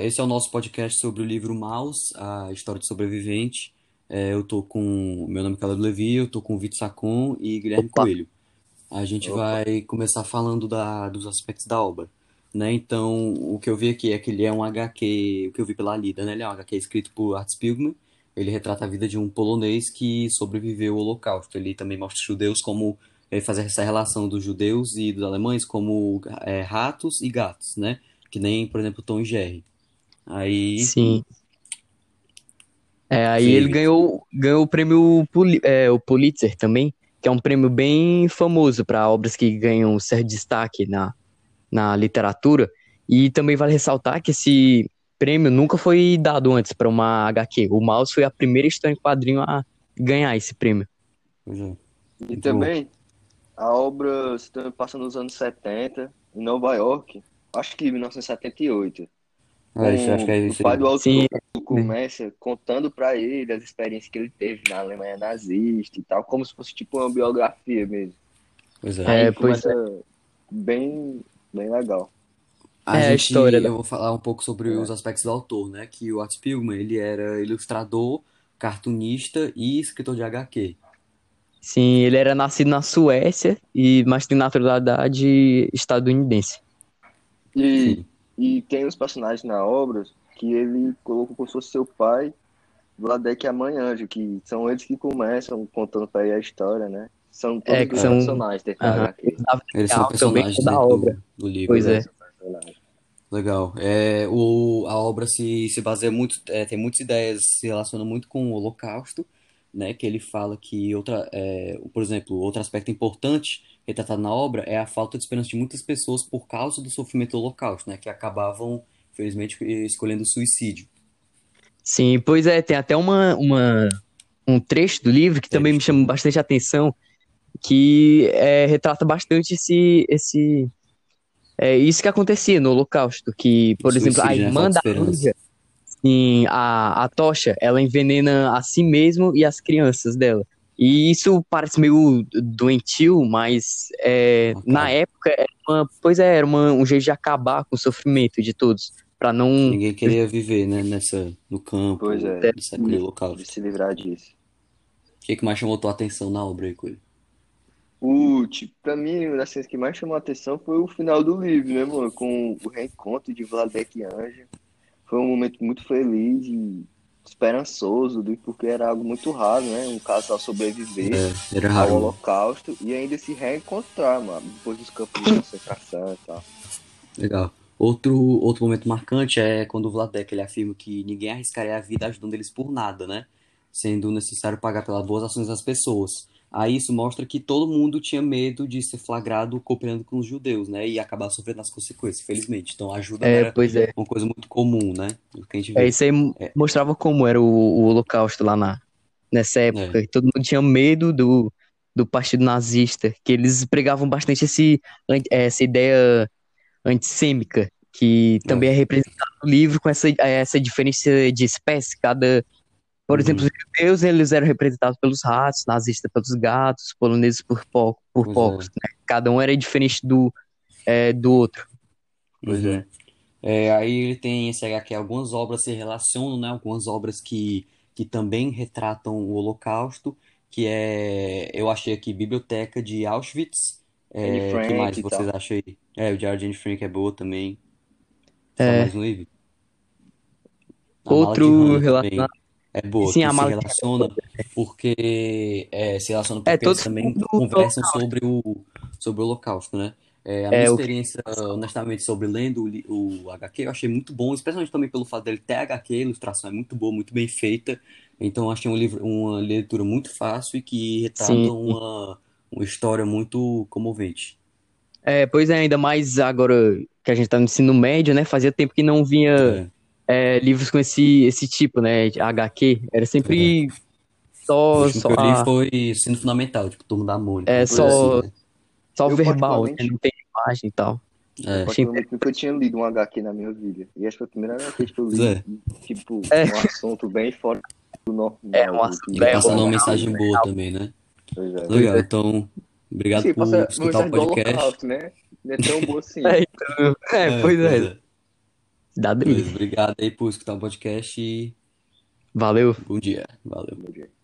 é, esse é o nosso podcast sobre o livro Maus, a história de sobrevivente. É, eu tô com. Meu nome é Caleb Levi, eu tô com o Vitor Sacon e Guilherme Opa. Coelho. A gente Opa. vai começar falando da, dos aspectos da obra. Né? Então, o que eu vi aqui é que ele é um HQ, o que eu vi pela lida, né? Ele é um HQ escrito por Art Spiegelman. Ele retrata a vida de um polonês que sobreviveu ao Holocausto. Ele também mostra os judeus como ele faz essa relação dos judeus e dos alemães como é, ratos e gatos, né? Que nem, por exemplo, Tom e Jerry. Aí, Sim. É, aí Sim. ele ganhou, ganhou o prêmio Puli- é, o Pulitzer também, que é um prêmio bem famoso para obras que ganham certo destaque na, na literatura. E também vale ressaltar que esse prêmio nunca foi dado antes para uma HQ. O Maus foi a primeira história em quadrinho a ganhar esse prêmio. é. E Muito também a obra se passa nos anos 70, em Nova York, acho que 1978. É, isso, acho que é o isso pai aí. do Sim, autor começa contando pra ele as experiências que ele teve na Alemanha nazista e tal, como se fosse tipo uma biografia mesmo. Pois é. É, Aí pois começa bem, bem legal. A É, a gente, história da- eu vou falar um pouco sobre É. os aspectos do autor, né? Que o Art Spiegelman, ele era ilustrador, cartunista e escritor de HQ. sim, ele era nascido na Suécia, e mas tem naturalidade estadunidense. E, Sim. E tem os personagens na obra que ele colocou como se fosse seu pai, Vladek e a Mãe Anjo, que são eles que começam contando pra ele a história, né? São todos É, que os são- personagens desse. HQ. Eles são personagens da dentro do- obra. do livro. Pois né? é. Legal. É, o, a obra se, se baseia muito, é, tem muitas ideias, se relaciona muito com o Holocausto, né? Que ele fala que outra, é, por exemplo, outro aspecto importante retratado na obra é a falta de esperança de muitas pessoas por causa do sofrimento do Holocausto, né? Que acabavam, infelizmente, escolhendo o suicídio. Sim, pois é, tem até uma, uma, um trecho do livro que também me chama bastante atenção, que é, retrata bastante esse, esse, é, isso que acontecia no Holocausto, que, por O exemplo, a suicídio, né? irmã da. Anja, sim, a, a Tocha, ela envenena a si mesmo e as crianças dela. E isso parece meio doentio, mas é, Macabro. na época, era uma, pois é, era uma, um jeito de acabar com o sofrimento de todos, para não Ninguém queria viver, né? Nessa, no campo, Pois é. nessa época de De se livrar disso. O que, que mais chamou tua atenção na obra aí, Coelho? O, tipo, pra mim, uma das coisas que mais chamou a atenção foi o final do livro, né, mano? Com o reencontro de Vladek e Anja. Foi um momento muito feliz e esperançoso, porque era algo muito raro, né? Um casal sobreviver É, era ao. Holocausto e ainda se reencontrar, mano, depois dos campos de concentração e tal. Legal. Outro, outro momento marcante é quando o Vladek ele afirma que ninguém arriscaria a vida ajudando eles por nada, né? Sendo necessário pagar pelas boas ações das pessoas. Aí isso mostra que todo mundo tinha medo de ser flagrado cooperando com os judeus, né? E acabar sofrendo as consequências, felizmente. Então ajuda É, era pois é. uma coisa muito comum, né? É, isso aí É. mostrava como era o, o Holocausto lá na, nessa época. que Todo mundo tinha medo do, do partido nazista, que eles pregavam bastante esse, essa ideia antissêmica, que também é representada no livro com essa, essa diferença de espécie. Cada, por Uhum. exemplo, os judeus eles eram representados pelos ratos, nazistas pelos gatos, os poloneses por, po, por Pois é. porcos. né? Cada um era diferente do, é, do outro. Pois é. É, aí ele tem esse HQ, algumas obras se relacionam, né? Algumas obras que, que também retratam o Holocausto, que é, eu achei aqui, Biblioteca de Auschwitz. É, Frank que mais vocês tal. acham aí? É, o de Anne Frank é boa também. Só É. mais um livro. Outro relacionado. É boa, Sim, que a se relaciona porque é, se relaciona É, porque eles todos também conversam sobre o, sobre o Holocausto, né? É, a É, minha que- experiência, honestamente, sobre lendo o, o HQ, eu achei muito bom, especialmente também pelo fato dele ter HQ, a ilustração é muito boa, muito bem feita. Então, eu achei um livro, uma leitura muito fácil e que retrata Sim. uma, uma história muito comovente. É, pois é, ainda mais agora que a gente tá no ensino médio, né? Fazia tempo que não vinha É, é, livros com esse, esse tipo, né? HQ. Era sempre o só, último só, que eu li a- foi Ensino Fundamental, tipo, Turma da Mônica, É, só- assim, né? só Eu, verbal, né? Não tem imagem e tal. É. Eu nunca tinha lido um HQ na minha vida. E acho que foi a primeira vez que eu li, é. tipo, É. um assunto bem fora do normal. É, um do assunto Ele É, passando uma legal, mensagem boa também, né? Pois é. Legal, então, obrigado Sim, por escutar o podcast. Holocausto, né? Não é tão boa assim. É, então, é, pois é. Cidade. Beleza, obrigado aí por escutar o podcast e Valeu. bom dia. Valeu. Bom dia.